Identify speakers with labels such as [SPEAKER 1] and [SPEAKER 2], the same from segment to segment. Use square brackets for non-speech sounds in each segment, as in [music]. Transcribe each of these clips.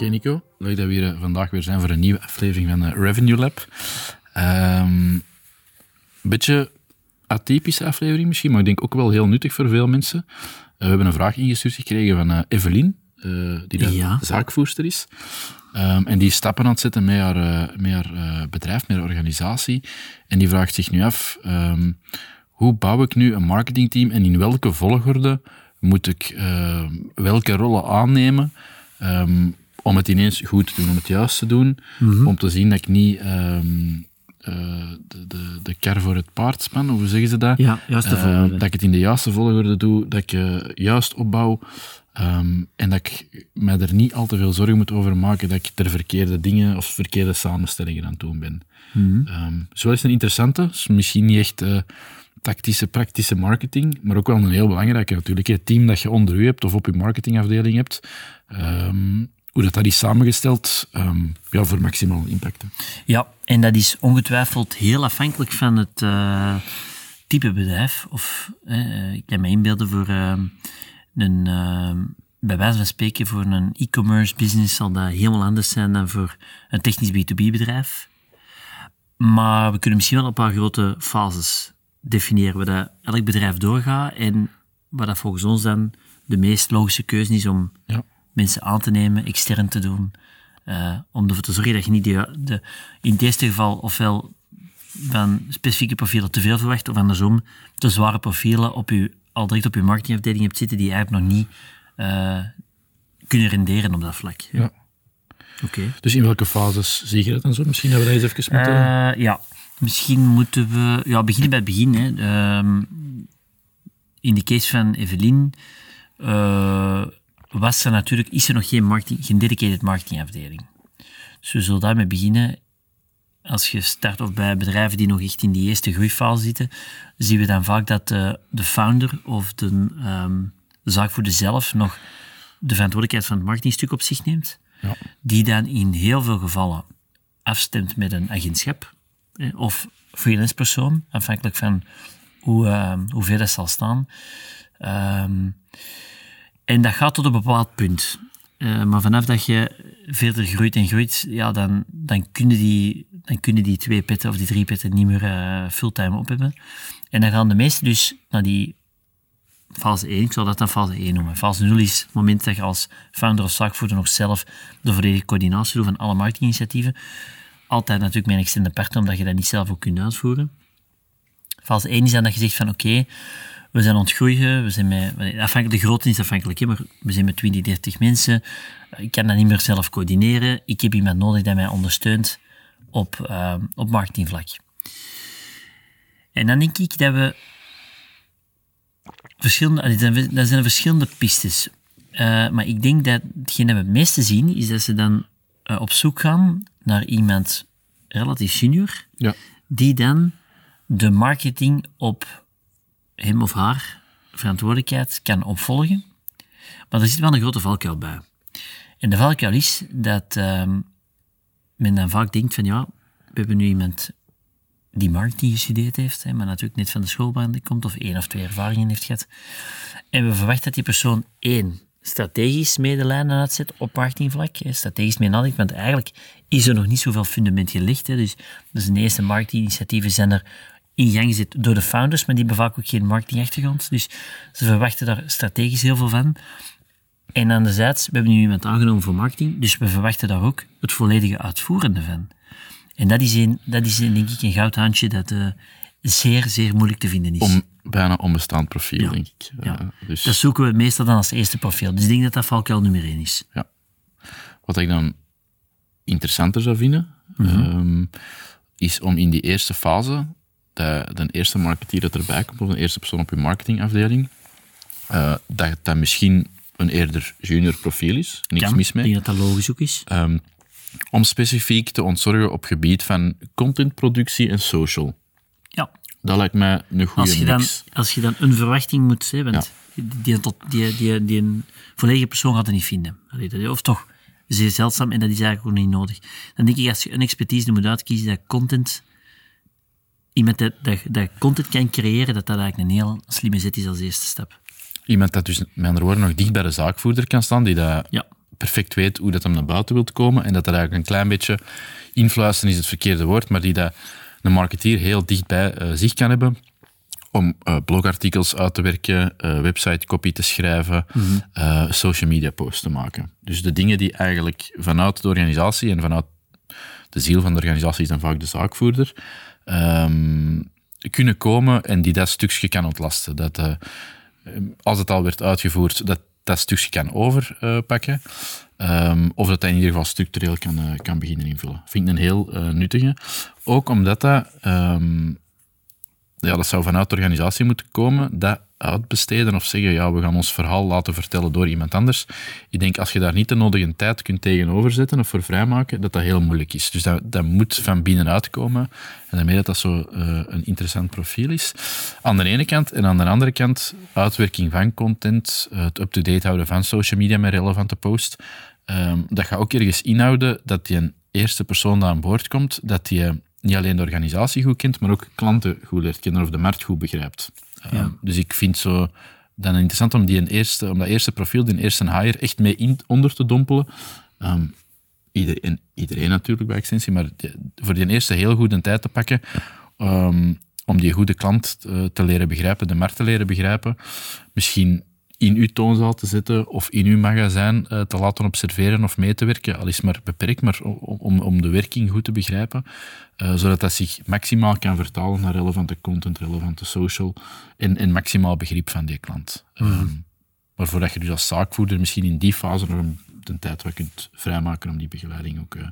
[SPEAKER 1] Oké Nico, leuk dat we hier eh, vandaag weer zijn voor een nieuwe aflevering van uh, Revenue Lab. Een um, beetje atypische aflevering misschien, maar ik denk ook wel heel nuttig voor veel mensen. Uh, we hebben een vraag ingestuurd gekregen van uh, Evelien, die de ja. zaakvoerster is. Um, en die stappen aan het zetten met haar, met haar bedrijf, met haar organisatie. En die vraagt zich nu af, um, hoe bouw ik nu een marketingteam en in welke volgorde moet ik welke rollen aannemen um, om het ineens goed te doen, om het juist te doen, mm -hmm. om te zien dat ik niet um, uh, de, de, de kar voor het paard span, hoe zeggen ze dat?
[SPEAKER 2] Ja, juiste uh, volgorde.
[SPEAKER 1] Dat ik het in de juiste volgorde doe, dat ik uh, juist opbouw um, en dat ik mij er niet al te veel zorgen moet over maken dat ik ter verkeerde dingen of verkeerde samenstellingen aan het doen ben. Mm -hmm. um, zo is een interessante, is misschien niet echt tactische, praktische marketing, maar ook wel een heel belangrijke natuurlijk. Het team dat je onder u hebt of op je marketingafdeling hebt, um, hoe dat, dat is samengesteld um, ja, voor maximaal impact.
[SPEAKER 2] Ja, en dat is ongetwijfeld heel afhankelijk van het uh, type bedrijf. Of uh, ik kan me inbeelden voor uh, een, bij wijze van spreken, voor een e-commerce business zal dat helemaal anders zijn dan voor een technisch B2B bedrijf. Maar we kunnen misschien wel een paar grote fases definiëren waar dat elk bedrijf doorgaat en waar dat volgens ons dan de meest logische keuze is om ja mensen aan te nemen, extern te doen. Uh, om ervoor te zorgen dat je niet de, de, in het eerste geval ofwel van specifieke profielen te veel verwacht, of andersom te zware profielen op je, al direct op je marketingafdeling hebt zitten die eigenlijk nog niet uh, kunnen renderen op dat vlak.
[SPEAKER 1] Ja. Okay. Dus in welke fases zie je dat dan zo? Misschien hebben we dat eens even moeten...
[SPEAKER 2] Uh, ja, misschien moeten we ja, beginnen bij het begin. Hè. Um, in de case van Evelien was er natuurlijk, is er nog geen, marketing, geen dedicated marketingafdeling. Dus we zullen daarmee beginnen. Als je start of bij bedrijven die nog echt in die eerste groeifase zitten, zien we dan vaak dat de, de founder of de, um, de zaakvoerder zelf nog de verantwoordelijkheid van het marketingstuk op zich neemt. Ja. Die dan in heel veel gevallen afstemt met een agentschap of freelance persoon, afhankelijk van hoe, uh, hoe ver dat zal staan. Um, en dat gaat tot een bepaald punt. Uh, maar vanaf dat je verder groeit en groeit, ja, dan, dan, kunnen die, dan kunnen die twee petten of die drie petten niet meer uh, fulltime op hebben. En dan gaan de meesten dus naar die fase 1, ik zal dat dan fase 1 noemen. Fase 0 is het moment dat je als founder of zaakvoerder nog zelf de volledige coördinatie doet van alle marketinginitiatieven. Altijd natuurlijk met een externe partner, omdat je dat niet zelf ook kunt uitvoeren. Fase 1 is dan dat je zegt van oké, we zijn ontgroeien, we zijn met, afhankelijk, de grootte is afhankelijk, hè, maar we zijn met 20, 30 mensen. Ik kan dat niet meer zelf coördineren. Ik heb iemand nodig die mij ondersteunt op, uh, op marketingvlak. En dan denk ik dat we verschillende, dat zijn verschillende pistes. Uh, maar ik denk dat hetgeen dat we het meeste zien, is dat ze dan uh, op zoek gaan naar iemand relatief junior,
[SPEAKER 1] ja.
[SPEAKER 2] die dan de marketing op hem of haar verantwoordelijkheid kan opvolgen. Maar er zit wel een grote valkuil bij. En de valkuil is dat um, men dan vaak denkt van ja, we hebben nu iemand die marketing gestudeerd heeft, hè, maar natuurlijk net van de schoolbaan komt of één of twee ervaringen heeft gehad. En we verwachten dat die persoon één, strategisch medelijnen uitzet op marketingvlak, hè, strategisch mee nadenkt, want eigenlijk is er nog niet zoveel fundament gelegd. Hè, dus, dus de eerste marketinginitiatieven zijn er in gang gezet door de founders, maar die hebben vaak ook geen marketingachtergrond. Dus ze verwachten daar strategisch heel veel van. En anderzijds, we hebben nu iemand aangenomen voor marketing, dus we verwachten daar ook het volledige uitvoerende van. En dat is, een, dat is een, denk ik een goudhandje dat uh, zeer, zeer moeilijk te vinden is.
[SPEAKER 1] Om, bijna onbestaand profiel,
[SPEAKER 2] ja.
[SPEAKER 1] denk ik.
[SPEAKER 2] Ja. Uh, dus... Dat zoeken we meestal dan als eerste profiel. Dus ik denk dat dat valkuil nummer één is.
[SPEAKER 1] Ja. Wat ik dan interessanter zou vinden, mm -hmm. um, is om in die eerste fase de, de eerste marketeer dat erbij komt, of de eerste persoon op je marketingafdeling, uh, dat dat misschien een eerder junior profiel is. Niks
[SPEAKER 2] Kan.
[SPEAKER 1] mis mee.
[SPEAKER 2] Ik denk dat dat logisch ook is.
[SPEAKER 1] Ehm, om specifiek te ontzorgen op gebied van contentproductie en social.
[SPEAKER 2] Ja.
[SPEAKER 1] Dat lijkt mij een goede
[SPEAKER 2] Als je, dan,
[SPEAKER 1] mix.
[SPEAKER 2] als je dan een verwachting moet hebben, die, die, die, die, die een volledige persoon gaat het niet vinden. Of toch, zeer zeldzaam en dat is eigenlijk ook niet nodig. Dan denk ik, als je een expertise moet uitkiezen, dat content, iemand dat, dat, dat content kan creëren, dat dat eigenlijk een heel slimme zet is als eerste stap.
[SPEAKER 1] Iemand dat dus, met andere woorden, nog dicht bij de zaakvoerder kan staan, die dat
[SPEAKER 2] Ja.
[SPEAKER 1] perfect weet hoe dat hem naar buiten wilt komen en dat er eigenlijk een klein beetje influisteren is het verkeerde woord, maar die dat een marketeer heel dichtbij eh, zich kan hebben om eh, blogartikels uit te werken, eh, website copy te schrijven, eh, social media posts te maken. Dus de dingen die eigenlijk vanuit de organisatie en vanuit de ziel van de organisatie is dan vaak de zaakvoerder, ehm, kunnen komen en die dat stukje kan ontlasten. Dat, eh, als het al werd uitgevoerd, dat dat stukje kan overpakken. Ehm, of dat hij in ieder geval structureel kan, eh, kan beginnen invullen. Vind ik een heel eh, nuttige. Ook omdat dat, ehm, ja, dat zou vanuit de organisatie moeten komen, dat uitbesteden of zeggen, ja, we gaan ons verhaal laten vertellen door iemand anders. Ik denk, als je daar niet de nodige tijd kunt tegenover zetten of voor vrijmaken, dat dat heel moeilijk is. Dus dat, dat moet van binnenuit komen. En daarmee dat dat zo eh, een interessant profiel is. Aan de ene kant. En aan de andere kant, uitwerking van content, eh, het up-to-date houden van social media met relevante posts. Ehm, dat gaat ook ergens inhouden dat die een eerste persoon aan boord komt, dat die niet alleen de organisatie goed kent, maar ook klanten goed leert kennen of de markt goed begrijpt. Ehm, Dus ik vind zo dan interessant om, die een eerste, om dat eerste profiel, die eerste hire, echt mee in, onder te dompelen. Ehm, iedereen, iedereen natuurlijk bij extensie, maar die- voor die eerste heel goed een tijd te pakken ehm, om die goede klant eh, te leren begrijpen, de markt te leren begrijpen. Misschien in uw toonzaal te zetten of in uw magazijn eh, te laten observeren of mee te werken. Al is maar beperkt, maar om, om, de werking goed te begrijpen. eh, zodat dat zich maximaal kan vertalen naar relevante content, relevante social en, en maximaal begrip van die klant. Ehm, maar voordat je dus als zaakvoerder misschien in die fase nog een, tijd wat kunt vrijmaken om die begeleiding ook eh,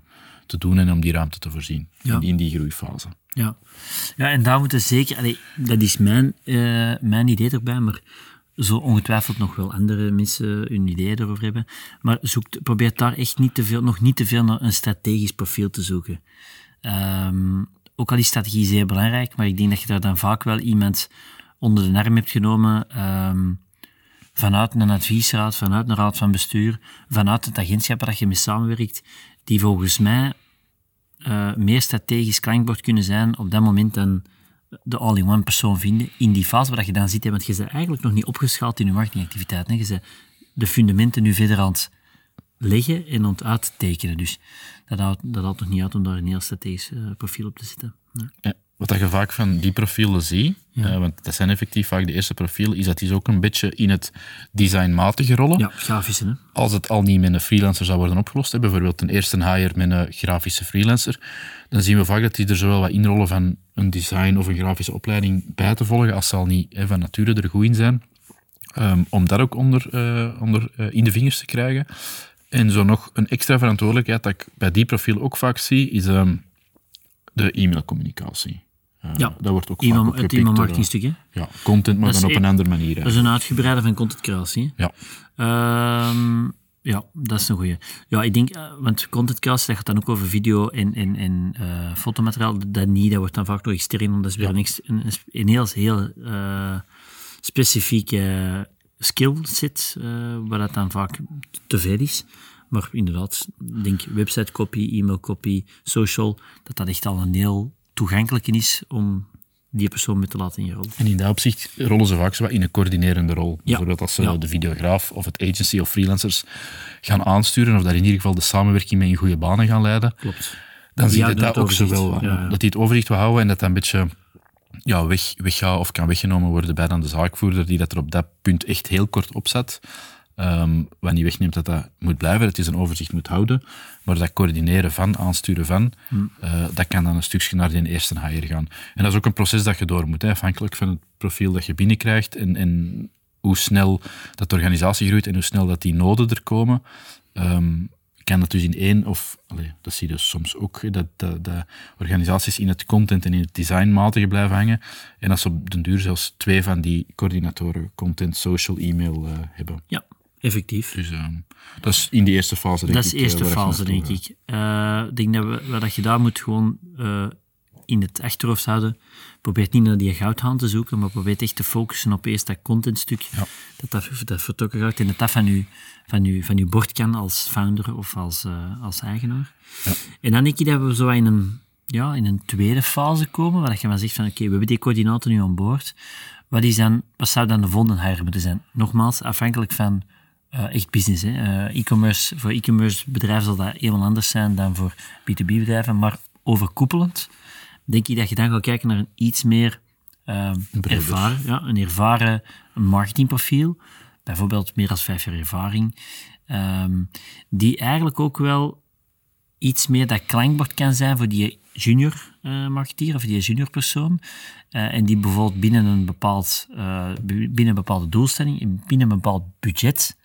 [SPEAKER 1] te doen en om die ruimte te voorzien
[SPEAKER 2] Ja.
[SPEAKER 1] in, in die groeifase.
[SPEAKER 2] Ja, ja en daar moeten zeker, allee, dat is mijn, mijn idee erbij, maar zo ongetwijfeld nog wel andere mensen hun ideeën erover hebben. Maar zoek, probeer daar echt niet te veel, nog niet te veel naar een strategisch profiel te zoeken. Ehm, ook al is strategie zeer belangrijk, maar ik denk dat je daar dan vaak wel iemand onder de arm hebt genomen ehm, vanuit een adviesraad, vanuit een raad van bestuur, vanuit het agentschap waar je mee samenwerkt, die volgens mij eh, meer strategisch klankbord kunnen zijn op dat moment dan de all-in-one persoon vinden in die fase waar je dan zit. hè, Want je bent eigenlijk nog niet opgeschaald in je marketingactiviteit. hè. Je bent de fundamenten nu verder aan het leggen en aan het uittekenen. Dus dat houdt, dat houdt nog niet uit om daar een heel strategisch eh, profiel op te zetten.
[SPEAKER 1] Ja, wat dat je vaak van die profielen ziet, eh, want dat zijn effectief vaak de eerste profielen, is dat die ook een beetje in het designmatige rollen.
[SPEAKER 2] Ja, grafische, hè?
[SPEAKER 1] Als het al niet met een freelancer zou worden opgelost, hè, bijvoorbeeld een eerste hire met een grafische freelancer, dan zien we vaak dat die er zowel wat inrollen van een design of een grafische opleiding bij te volgen, als ze al niet hè, van nature er goed in zijn. Ehm, om dat ook onder, eh, onder, eh, in de vingers te krijgen. En zo nog een extra verantwoordelijkheid dat ik bij die profiel ook vaak zie, is ehm, de e-mailcommunicatie. Eh,
[SPEAKER 2] Ja,
[SPEAKER 1] dat wordt ook vaak
[SPEAKER 2] E-mail- het e-mailmarketingstuk, hè?
[SPEAKER 1] ja, content, maar dan op een
[SPEAKER 2] e-
[SPEAKER 1] andere manier.
[SPEAKER 2] Dat is een uitgebreide van content creatie. hè.
[SPEAKER 1] Ja.
[SPEAKER 2] Ehm, ja, dat is een goeie. Ja, ik denk, eh, want content creatie, dat gaat dan ook over video en, en, en eh, fotomateriaal. Dat niet, dat wordt dan vaak nog extern, dat is weer ex- een, een heel, heel eh, specifieke skillset, eh waar dat dan vaak te veel is. Maar inderdaad, ik denk website copy, e-mail copy, social, dat dat echt al een heel toegankelijke is om die persoon mee te laten inrollen.
[SPEAKER 1] En in dat opzicht rollen ze vaak zo wat in een coördinerende rol. Bijvoorbeeld als ze
[SPEAKER 2] Ja.
[SPEAKER 1] de videograaf of het agency of freelancers gaan aansturen, of daar in ieder geval de samenwerking mee in goede banen gaan leiden,
[SPEAKER 2] Klopt.
[SPEAKER 1] dan zie je
[SPEAKER 2] dat
[SPEAKER 1] ook zo
[SPEAKER 2] overzicht.
[SPEAKER 1] wel. wat.
[SPEAKER 2] Ja.
[SPEAKER 1] Dat hij het overzicht wil houden en dat dat een beetje ja, weg, weggaat of kan weggenomen worden bij dan de zaakvoerder, die dat er op dat punt echt heel kort op zet. Ehm, wat niet wegneemt dat dat moet blijven, dat hij zijn overzicht moet houden. Maar dat coördineren van, aansturen van,
[SPEAKER 2] Hmm.
[SPEAKER 1] eh, dat kan dan een stukje naar die eerste hire gaan. En dat is ook een proces dat je door moet, hè, afhankelijk van het profiel dat je binnenkrijgt en, en hoe snel dat de organisatie groeit en hoe snel dat die noden er komen. Ehm, kan dat dus in één, of dat zie je dus soms ook, dat, dat, dat organisaties in het content en in het designmatige blijven hangen. En dat ze op den duur zelfs twee van die coördinatoren, content, social, e-mail, eh, hebben.
[SPEAKER 2] Ja, effectief.
[SPEAKER 1] Dus ehm, dat is in die eerste fase, denk
[SPEAKER 2] Dat is
[SPEAKER 1] ik.
[SPEAKER 2] de eerste
[SPEAKER 1] eh,
[SPEAKER 2] fase, denk
[SPEAKER 1] gaat.
[SPEAKER 2] ik. Eh, Ik denk dat, we, wat dat je daar moet gewoon eh, in het achterhoofd houden. Probeer niet naar die goudhaan te zoeken, maar probeer echt te focussen op eerst dat contentstuk.
[SPEAKER 1] Ja.
[SPEAKER 2] Dat, dat dat vertrokken gaat en dat dat van je, van je, van bord kan als founder of als, als eigenaar.
[SPEAKER 1] Ja.
[SPEAKER 2] En dan denk ik dat we zo in een, ja, in een tweede fase komen, waar je maar zegt van oké, we hebben die coördinator nu aan boord. Wat, is dan, wat zou dan de volgende hire moeten zijn? Nogmaals, afhankelijk van eh, echt business. hè. Eh, e-commerce, voor e-commerce bedrijven zal dat helemaal anders zijn dan voor B2B bedrijven, maar overkoepelend denk ik dat je dan gaat kijken naar een iets meer eh,
[SPEAKER 1] Breder.
[SPEAKER 2] ervaren, ja, een ervaren marketingprofiel. Bijvoorbeeld meer dan vijf jaar ervaring. ehm, die eigenlijk ook wel iets meer dat klankbord kan zijn voor die junior eh, marketeer of die junior persoon. En die bijvoorbeeld binnen een, bepaald, binnen een bepaalde doelstelling, binnen een bepaald budget,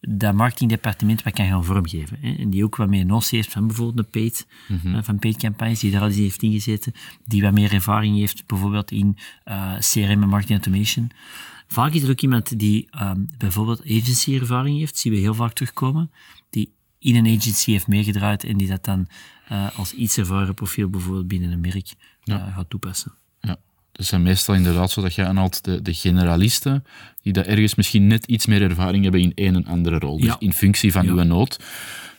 [SPEAKER 2] dat marketingdepartement wat kan gaan vormgeven. Hè. En die ook wat meer notie heeft van bijvoorbeeld een paid, eh, van paid campagnes, die daar al eens heeft ingezeten, die wat meer ervaring heeft bijvoorbeeld in eh, CRM en marketing automation. Vaak is er ook iemand die ehm, bijvoorbeeld agency-ervaring heeft, zien we heel vaak terugkomen, die in een agency heeft meegedraaid en die dat dan eh, als iets ervaren profiel bijvoorbeeld binnen een merk gaat toepassen.
[SPEAKER 1] Ja, dat zijn meestal inderdaad zo dat je aanhaalt de, de generalisten, die dat ergens misschien net iets meer ervaring hebben in een en andere rol. Dus in functie van
[SPEAKER 2] Ja.
[SPEAKER 1] uw nood.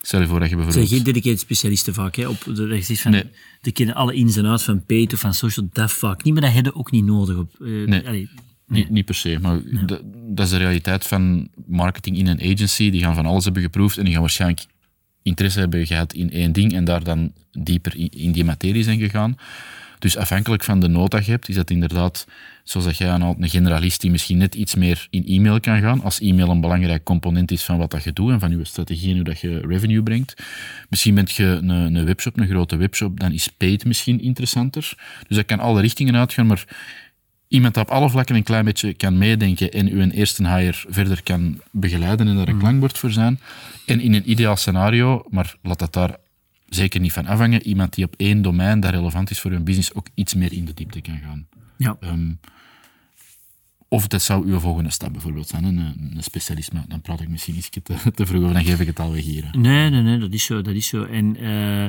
[SPEAKER 1] Stel je voor dat je
[SPEAKER 2] Het zijn
[SPEAKER 1] bijvoorbeeld...
[SPEAKER 2] geen dedicated specialisten vaak. Hè, op de, dat van,
[SPEAKER 1] Nee.
[SPEAKER 2] Die kennen alle ins en outs van of van social, dat vaak niet, maar dat hebben ook niet nodig. Op, eh,
[SPEAKER 1] Nee.
[SPEAKER 2] allee,
[SPEAKER 1] Niet, niet per se, maar dat is de realiteit van marketing in een agency. Die gaan van alles hebben geproefd en die gaan waarschijnlijk interesse hebben gehad in één ding en daar dan dieper in, in die materie zijn gegaan. Dus afhankelijk van de nood dat je hebt, is dat inderdaad, zoals dat jij aanhaalt, een generalist die misschien net iets meer in e-mail kan gaan, als e-mail een belangrijk component is van wat dat je doet en van je strategie en hoe dat je revenue brengt. Misschien bent je een, een webshop, een grote webshop, dan is paid misschien interessanter. Dus dat kan alle richtingen uitgaan, maar iemand op alle vlakken een klein beetje kan meedenken en uw eerste hire verder kan begeleiden en daar een klankbord voor zijn. En in een ideaal scenario, maar laat dat daar zeker niet van afhangen, iemand die op één domein dat relevant is voor hun business ook iets meer in de diepte kan gaan.
[SPEAKER 2] ja.
[SPEAKER 1] Ehm, of dat zou uw volgende stap bijvoorbeeld zijn, een, een specialist, maar dan praat ik misschien iets te, te vroeg over, dan geef ik het alweer hier. hè.
[SPEAKER 2] Nee, nee, nee, dat is zo. Dat is zo. En eh,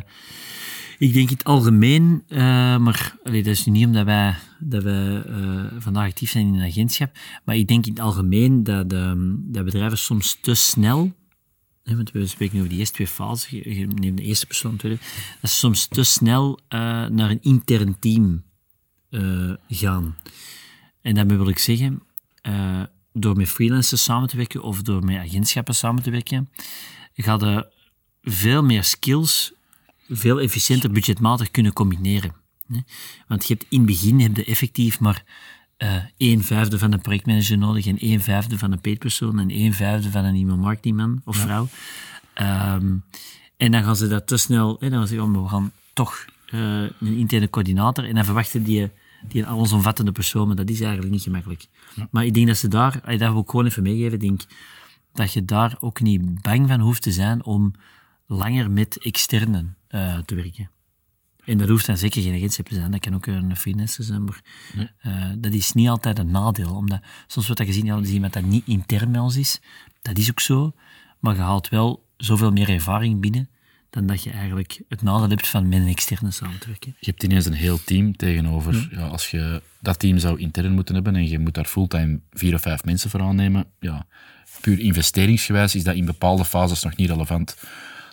[SPEAKER 2] ik denk in het algemeen, eh, maar allee, dat is niet omdat wij, dat wij eh, vandaag actief zijn in een agentschap, maar ik denk in het algemeen dat, dat bedrijven soms te snel, want we spreken over die eerste twee fases, je, neemt de eerste persoon, dat ze soms te snel eh, naar een intern team eh, gaan. En daarmee wil ik zeggen, eh, door met freelancers samen te werken of door met agentschappen samen te werken, ga je veel meer skills veel efficiënter budgetmatig kunnen combineren. Want je hebt in het begin heb je effectief maar eh een vijfde van een projectmanager nodig en een vijfde van een paidpersoon en een vijfde van een e-mail marketingman of vrouw. Ehm, en dan gaan ze dat te snel, hè, dan gaan ze zeggen, oh, we gaan toch eh, een interne coördinator en dan verwachten die, die een allesomvattende persoon, maar dat is eigenlijk niet gemakkelijk. Maar ik denk dat ze daar, dat wil ik gewoon even meegeven, denk dat je daar ook niet bang van hoeft te zijn om langer met externen eh, te werken. En dat hoeft dan zeker geen agentschap te zijn, dat kan ook een freelancer zijn, maar eh, dat is niet altijd een nadeel. Omdat soms wordt dat gezien, ja, iemand dat niet intern bij ons is. Dat is ook zo, maar je haalt wel zoveel meer ervaring binnen dan dat je eigenlijk het nadeel hebt van met een externe samen te werken.
[SPEAKER 1] Je hebt ineens een heel team tegenover. Ja, als je dat team zou intern moeten hebben en je moet daar fulltime vier of vijf mensen voor aannemen, ja, puur investeringsgewijs is dat in bepaalde fases nog niet relevant.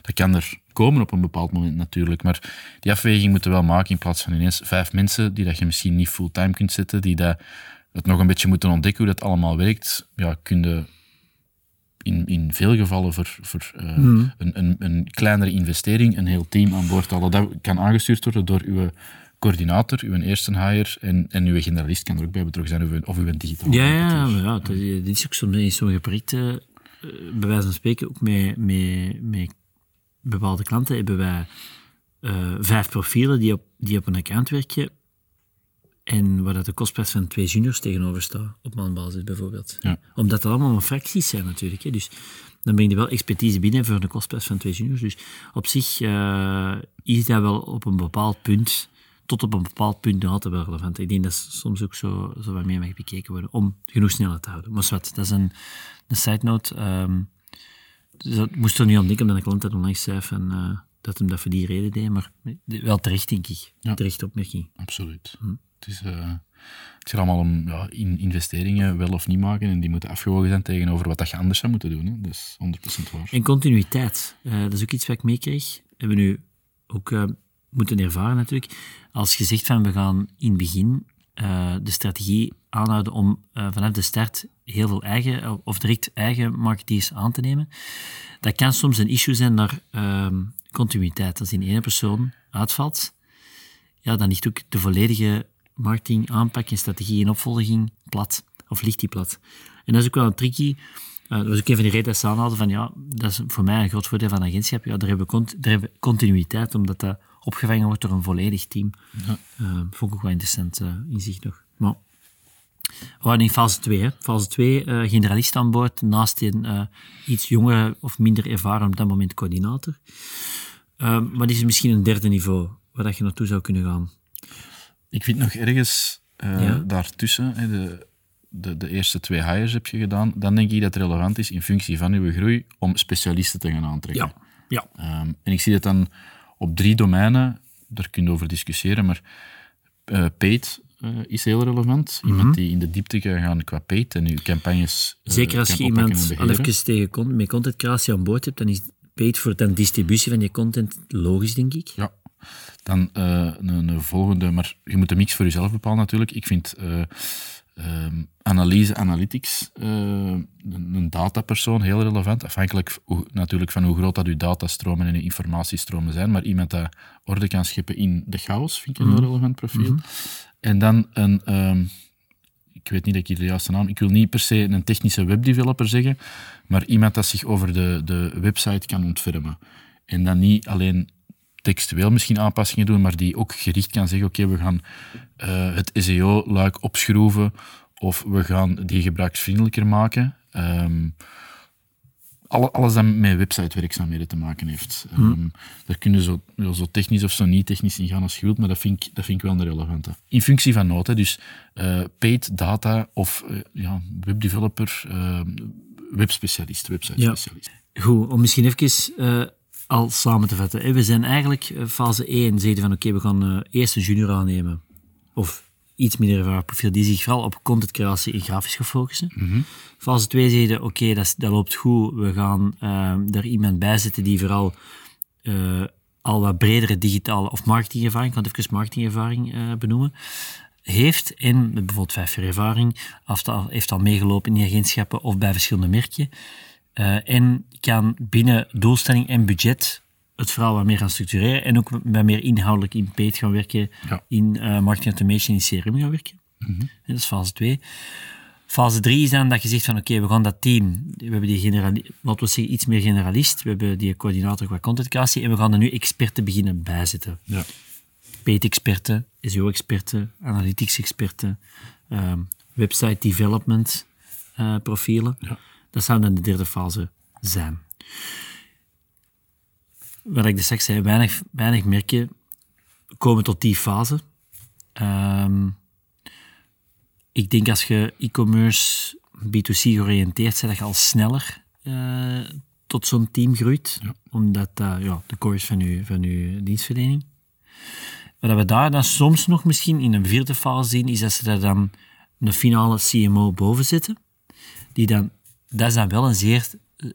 [SPEAKER 1] Dat kan er komen op een bepaald moment natuurlijk, maar die afweging moeten we wel maken in plaats van ineens vijf mensen die dat je misschien niet fulltime kunt zetten, die dat het nog een beetje moeten ontdekken hoe dat allemaal werkt. Ja, kun je in, in veel gevallen voor, voor eh, een, een, een kleinere investering een heel team aan boord halen. Dat kan aangestuurd worden door uw coördinator, uw eerste hire en, en uw generalist kan er ook bij betrokken zijn, of uw, digitaal
[SPEAKER 2] Ja, ja, ja, dat, is ook soms in sommige projecten, eh, bij wijze van spreken, ook met, met, met bepaalde klanten hebben wij eh, vijf profielen die op, die op een account werken en waar dat de kostprijs van twee juniors tegenover staat, op maandbasis bijvoorbeeld.
[SPEAKER 1] Ja.
[SPEAKER 2] Omdat dat allemaal fracties zijn natuurlijk. Hè. Dus dan breng je wel expertise binnen voor de kostprijs van twee juniors. Dus op zich eh, is dat wel op een bepaald punt tot op een bepaald punt nog altijd wel relevant. Ik denk dat soms ook zo, zo wat meer mag bekeken worden om genoeg snelheid te houden. Maar wat, dat is een, een side note. Um, dat moest er niet aan denken, omdat een klant dat onlangs zei van, uh, dat hem dat voor die reden deed, maar wel terecht, denk ik. Ja. Terecht opmerking.
[SPEAKER 1] Absoluut. Hm. Het is... Uh, het gaat allemaal om ja, in investeringen wel of niet maken en die moeten afgewogen zijn tegenover wat dat je anders zou moeten doen. Hè. Dat is 100% waar.
[SPEAKER 2] En continuïteit, uh, dat is ook iets wat ik meekreeg. Hebben we nu ook moeten ervaren natuurlijk. Als je zegt van we gaan in het begin uh, de strategie aanhouden om vanaf de start heel veel eigen of direct eigen marketeers aan te nemen, dat kan soms een issue zijn naar ehm, continuïteit. Als in één persoon uitvalt, ja, dan ligt ook de volledige marketing, aanpak en strategie en opvolging plat. Of ligt die plat. En dat is ook wel een tricky. Uh, dat was ook een van die redenen dat van ja, dat is voor mij een groot voordeel van agentschap. Ja, daar hebben we, daar hebben we continuïteit, omdat dat opgevangen wordt door een volledig team. Ja. Uh, vond ik ook wel interessant uh, inzicht nog. Maar we waren in fase 2. Hè. Fase 2, uh, generalist aan boord, naast een iets jongere of minder ervaren op dat moment coördinator. maar dit is misschien een derde niveau waar dat je naartoe zou kunnen gaan.
[SPEAKER 1] Ik vind nog ergens daartussen, hè, de, de, de, eerste twee hires heb je gedaan, dan denk ik dat het relevant is in functie van uw groei om specialisten te gaan aantrekken.
[SPEAKER 2] Ja. ja.
[SPEAKER 1] Um, en ik zie dat dan op drie domeinen, daar kun je over discussiëren, maar uh, paid uh, is heel relevant. Iemand mm -hmm. die in de diepte kan gaan qua paid en uw campagnes
[SPEAKER 2] Zeker als je iemand al even tegen met content creatie aan boord hebt, dan is paid voor de distributie van je content logisch, denk ik.
[SPEAKER 1] Ja. Dan een, een, volgende, maar je moet de mix voor jezelf bepalen natuurlijk. Ik vind um, analyse, analytics, uh, een, datapersoon heel relevant. Afhankelijk hoe, natuurlijk van hoe groot dat uw datastromen en uw informatiestromen zijn. Maar iemand dat orde kan scheppen in de chaos, vind ik een heel mhm. relevant profiel. Mm -hmm. En dan een... Um, ik weet niet dat ik hier de juiste naam... Ik wil niet per se een technische webdeveloper zeggen, maar iemand dat zich over de, de website kan ontfermen. En dan niet alleen textueel misschien aanpassingen doen, maar die ook gericht kan zeggen, oké, we gaan uh, het SEO-luik opschroeven of we gaan die gebruiksvriendelijker maken. Um, alles dat met websitewerkzaamheden te maken heeft. Hmm. Um, daar kunnen zo, zo technisch of zo niet technisch in gaan als je wilt, maar dat vind ik, dat vind ik wel een relevante. In functie van noten, dus uh, paid data of uh, ja, webdeveloper, uh, webspecialist, website specialist.
[SPEAKER 2] Ja. Goed, om misschien even al samen te vatten. We zijn eigenlijk eh, fase 1, zeiden van oké, we gaan uh, eerst een junior aannemen. Of iets minder ervaren profiel, die zich vooral op contentcreatie en grafisch gaan focussen.
[SPEAKER 1] Mm
[SPEAKER 2] Fase 2 zeiden oké, dat, dat, loopt goed, we gaan uh, er iemand bij zetten die vooral uh, al wat bredere digitale of marketingervaring, ik kan het even marketingervaring uh, benoemen, heeft en bijvoorbeeld vijf jaar ervaring, heeft al, heeft al meegelopen in die agentschappen of bij verschillende merken. Uh, en kan binnen doelstelling en budget het verhaal wat meer gaan structureren en ook wat meer inhoudelijk in paid gaan werken, in uh, marketing automation, in CRM gaan werken.
[SPEAKER 1] Mm -hmm.
[SPEAKER 2] Dat is fase 2. Fase 3 is dan dat je zegt van oké, okay, we gaan dat team, we hebben die generalist, laten we zeggen iets meer generalist, we hebben die coördinator qua content creatie en we gaan er nu experten beginnen bijzetten.
[SPEAKER 1] Ja.
[SPEAKER 2] Paid-experten, SEO-experten, analytics-experten, um, website development uh, profielen.
[SPEAKER 1] Ja.
[SPEAKER 2] Dat zou dan de derde fase zijn. Wat ik de seks zei, weinig, weinig merken komen tot die fase. Um, ik denk als je e-commerce B2C georiënteerd bent, dat je al sneller uh, tot zo'n team groeit.
[SPEAKER 1] Ja.
[SPEAKER 2] Omdat dat ja, de core is van je, van uw dienstverlening. Wat we daar dan soms nog misschien in een vierde fase zien, is dat ze daar dan een finale CMO boven zitten. Die dan dat is dan wel een zeer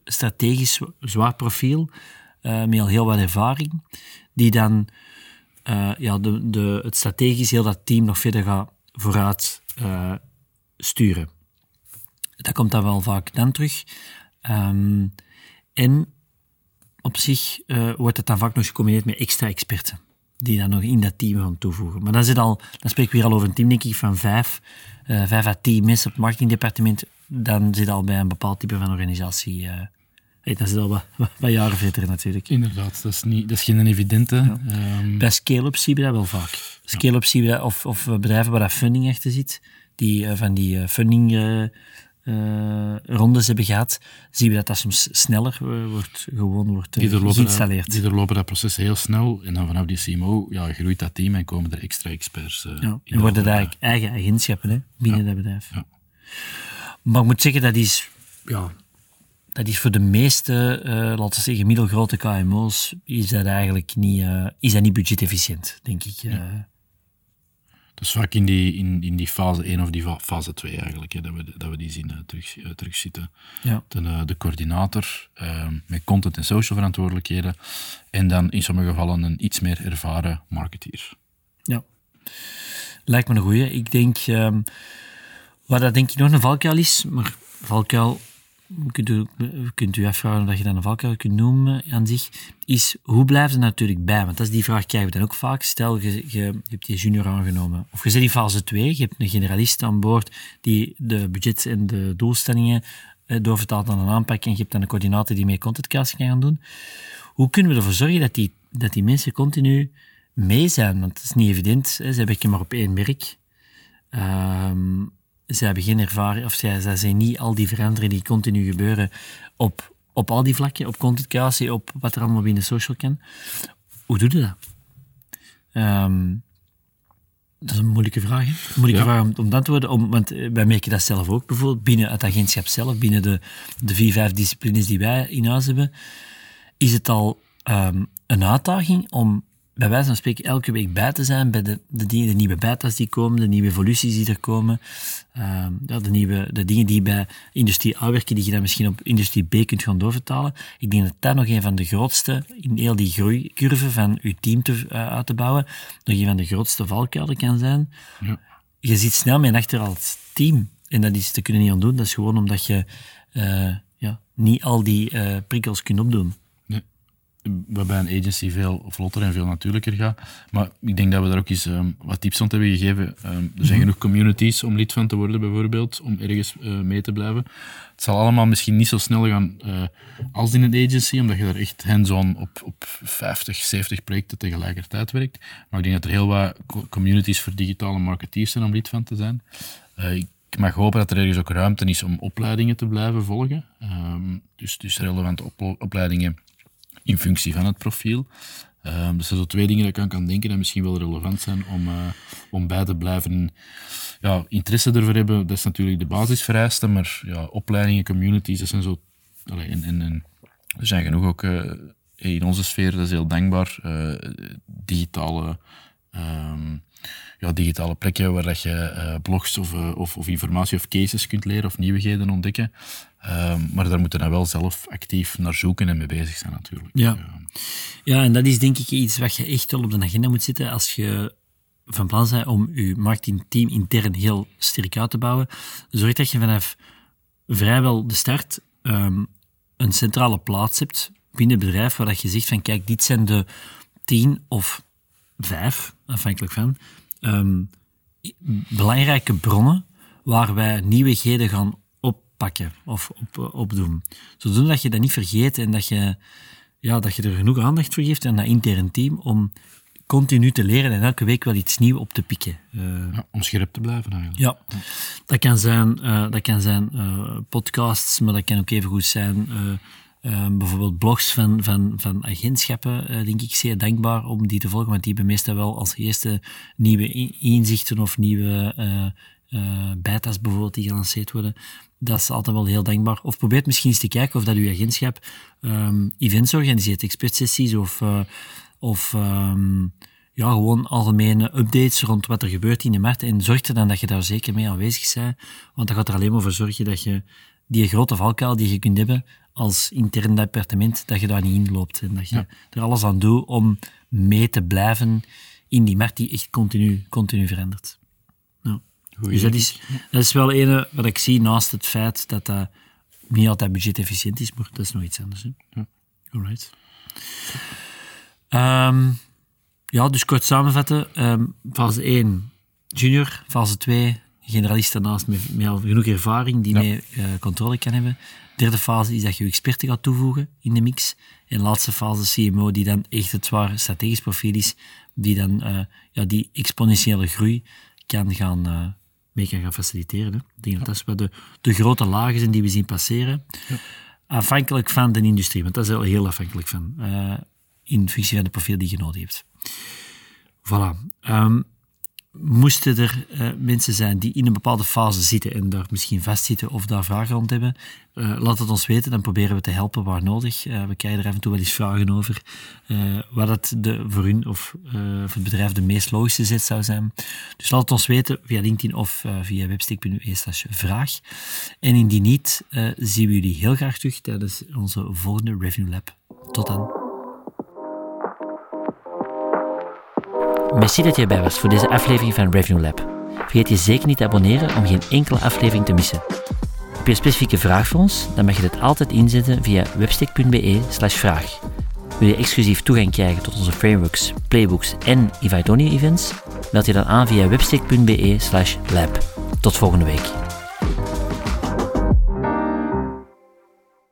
[SPEAKER 2] strategisch zwaar profiel, uh, met al heel wat ervaring, die dan uh, ja, de, de, het strategisch heel dat team nog verder gaat vooruit uh, sturen. Dat komt dan wel vaak dan terug. Um, en op zich wordt het dan vaak nog gecombineerd met extra experten, die dan nog in dat team gaan toevoegen. Maar dan, zit al, dan spreek ik weer al over een team, denk ik, van vijf, vijf à tien mensen op het marketingdepartement dan zit al bij een bepaald type van organisatie. Uh, hey, dat zit al wat, [laughs] wat, jaren verder natuurlijk.
[SPEAKER 1] Inderdaad, dat is, niet, dat is geen evidente. Ja.
[SPEAKER 2] Um... Bij scale-up zien we dat wel vaak. Scale-up zien we dat, of, of bedrijven waar dat funding achter zit, die uh, van die uh, funding eh, rondes hebben gehad, zien we dat dat soms sneller eh, wordt, gewoon wordt uh,
[SPEAKER 1] Die doorlopen, dat,
[SPEAKER 2] geïnstalleerd.
[SPEAKER 1] die doorlopen dat proces heel snel en dan vanaf die CMO ja, groeit dat team en komen er extra experts eh,
[SPEAKER 2] Ja,
[SPEAKER 1] in
[SPEAKER 2] en worden daar eigen agentschappen hè, binnen dat bedrijf.
[SPEAKER 1] Ja.
[SPEAKER 2] Maar ik moet zeggen, dat is, ja, dat is voor de meeste, eh, laten we zeggen, middelgrote KMO's, is dat eigenlijk niet, eh, is dat niet budgetefficiënt, denk ik. eh.
[SPEAKER 1] Dat is vaak in die, in, in die fase 1 of die fa- fase 2 eigenlijk, hè, dat, we, dat we die zien terug, terugzitten.
[SPEAKER 2] ja.
[SPEAKER 1] De, de coördinator met content en social verantwoordelijkheden en dan in sommige gevallen een iets meer ervaren marketeer.
[SPEAKER 2] Ja. Lijkt me een goeie. Ik denk, ehm wat dat denk ik nog een valkuil is, maar valkuil, kunt u, kunt u afvragen of je dat een valkuil kunt noemen aan zich, is hoe blijft er natuurlijk bij? Want dat is die vraag krijgen we dan ook vaak. Stel, je, je, je hebt junior aangenomen, of je zit in fase 2, je hebt een generalist aan boord die de budget en de doelstellingen eh, doorvertaalt aan een aanpak en je hebt dan een coördinator die mee contentcasting kan gaan doen. Hoe kunnen we ervoor zorgen dat die, dat die mensen continu mee zijn? Want het is niet evident. Hè. Ze werken maar op één merk. Ehm, ze hebben geen ervaring, of zij, zij zijn niet al die veranderingen die continu gebeuren op, op al die vlakken, op content creatie, op wat er allemaal binnen social kan. Hoe doe je dat? Ehm, dat is een moeilijke vraag. Hè? Een moeilijke
[SPEAKER 1] Ja.
[SPEAKER 2] vraag om, om te antwoorden. Om, want eh, wij merken dat zelf ook, bijvoorbeeld binnen het agentschap zelf, binnen de, de vier, vijf disciplines die wij in huis hebben, is het al ehm, een uitdaging om bij wijze van spreken elke week bij te zijn bij de, de, dingen, de nieuwe beta's die komen, de nieuwe evoluties die er komen, ehm, de, nieuwe, de dingen die bij industrie A werken, die je dan misschien op industrie B kunt gaan doorvertalen. Ik denk dat dat nog een van de grootste, in heel die groeicurve van je team te, eh, uit te bouwen, nog een van de grootste valkuilen kan zijn.
[SPEAKER 1] Ja.
[SPEAKER 2] Je zit snel mee achter als team. En dat is te kunnen niet ontdoen. Dat is gewoon omdat je eh, ja, niet al die eh, prikkels kunt opdoen.
[SPEAKER 1] Waarbij een agency veel vlotter en veel natuurlijker gaat. Maar ik denk dat we daar ook eens ehm, wat tips rond hebben gegeven. Ehm, er zijn genoeg communities om lid van te worden, bijvoorbeeld, om ergens eh, mee te blijven. Het zal allemaal misschien niet zo snel gaan eh, als in een agency, omdat je daar echt hands-on op, op 50, 70 projecten tegelijkertijd werkt. Maar ik denk dat er heel wat co- communities voor digitale marketeers zijn om lid van te zijn. Eh, ik mag hopen dat er ergens ook ruimte is om opleidingen te blijven volgen. Ehm, dus, dus relevante opleidingen in functie van het profiel. Ehm dat zijn zo twee dingen dat ik aan kan denken dat misschien wel relevant zijn om, eh, om bij te blijven. Ja, interesse ervoor hebben, dat is natuurlijk de basisvereiste, maar ja, opleidingen, communities, dat zijn zo... En, er zijn genoeg ook eh, in onze sfeer, dat is heel dankbaar, eh, digitale... ehm, ja, digitale plekken waar dat je blogs of, of, of informatie of cases kunt leren of nieuwigheden ontdekken. Ehm, maar daar moeten we wel zelf actief naar zoeken en mee bezig zijn natuurlijk.
[SPEAKER 2] Ja.
[SPEAKER 1] Ja.
[SPEAKER 2] Ja, en dat is denk ik iets wat je echt wel op de agenda moet zetten als je van plan bent om je marketingteam intern heel sterk uit te bouwen. Zorg dat je vanaf vrijwel de start ehm, een centrale plaats hebt binnen het bedrijf waar dat je zegt van kijk, dit zijn de tien of vijf, afhankelijk van, ehm, belangrijke bronnen waar wij nieuwigheden gaan of op, opdoen. Zodoende dat je dat niet vergeet en dat je, ja, dat je er genoeg aandacht voor geeft aan dat intern team om continu te leren en elke week wel iets nieuws op te pikken. Eh,
[SPEAKER 1] Ja, om scherp te blijven eigenlijk.
[SPEAKER 2] ja, dat kan zijn, eh, dat kan zijn eh, podcasts, maar dat kan ook even goed zijn eh, eh, bijvoorbeeld blogs van, van, van agentschappen, eh, denk ik zeer dankbaar om die te volgen, want die hebben meestal wel als eerste nieuwe in- inzichten of nieuwe eh eh, beta's bijvoorbeeld die gelanceerd worden. Dat is altijd wel heel dankbaar. Of probeer misschien eens te kijken of dat uw agentschap ehm, events organiseert, expertsessies of, eh, of ehm, ja, gewoon algemene updates rond wat er gebeurt in de markt. En zorg er dan dat je daar zeker mee aanwezig bent. Want dat gaat er alleen maar voor zorgen dat je die grote valkuil die je kunt hebben als intern departement, dat je daar niet in loopt. En dat je
[SPEAKER 1] Ja.
[SPEAKER 2] er alles aan doet om mee te blijven in die markt die echt continu, continu verandert.
[SPEAKER 1] Goeie.
[SPEAKER 2] Dus dat is, dat is wel ene wat ik zie naast het feit dat dat niet altijd budgetefficiënt is, maar dat is nog iets anders. Hè?
[SPEAKER 1] Ja.
[SPEAKER 2] Alright. Ehm, ja, dus kort samenvatten. Ehm, fase 1, junior. Fase 2, generalist daarnaast met, met al genoeg ervaring die
[SPEAKER 1] Ja.
[SPEAKER 2] mee eh, controle kan hebben. Derde fase is dat je je experten gaat toevoegen in de mix. En laatste fase CMO, die dan echt het zware strategisch profiel is, die dan eh, ja, die exponentiële groei kan gaan, eh, mee kan gaan faciliteren. Hè. Ik denk dat dat is wat de, de grote lagen zijn die we zien passeren. Afhankelijk van de industrie, want dat is wel heel afhankelijk van. eh, in functie van de profiel die je nodig hebt. Voilà. Ehm, moesten er eh, mensen zijn die in een bepaalde fase zitten en daar misschien vastzitten of daar vragen rond hebben, eh, laat het ons weten. Dan proberen we te helpen waar nodig. Eh, we krijgen er af en toe wel eens vragen over wat het de, voor u of voor het bedrijf de meest logische zet zou zijn. Dus laat het ons weten via LinkedIn of via webstick.be vraag. En indien niet, zien we jullie heel graag terug tijdens onze volgende Revenue Lab. Tot dan. Merci dat je erbij was voor deze aflevering van Revenue Lab. Vergeet je zeker niet te abonneren om geen enkele aflevering te missen. Heb je een specifieke vraag voor ons? Dan mag je dit altijd inzetten via webstick.be slash vraag. Wil je exclusief toegang krijgen tot onze frameworks, playbooks en Ivaidoni events? Meld je dan aan via webstick.be slash lab. Tot volgende week.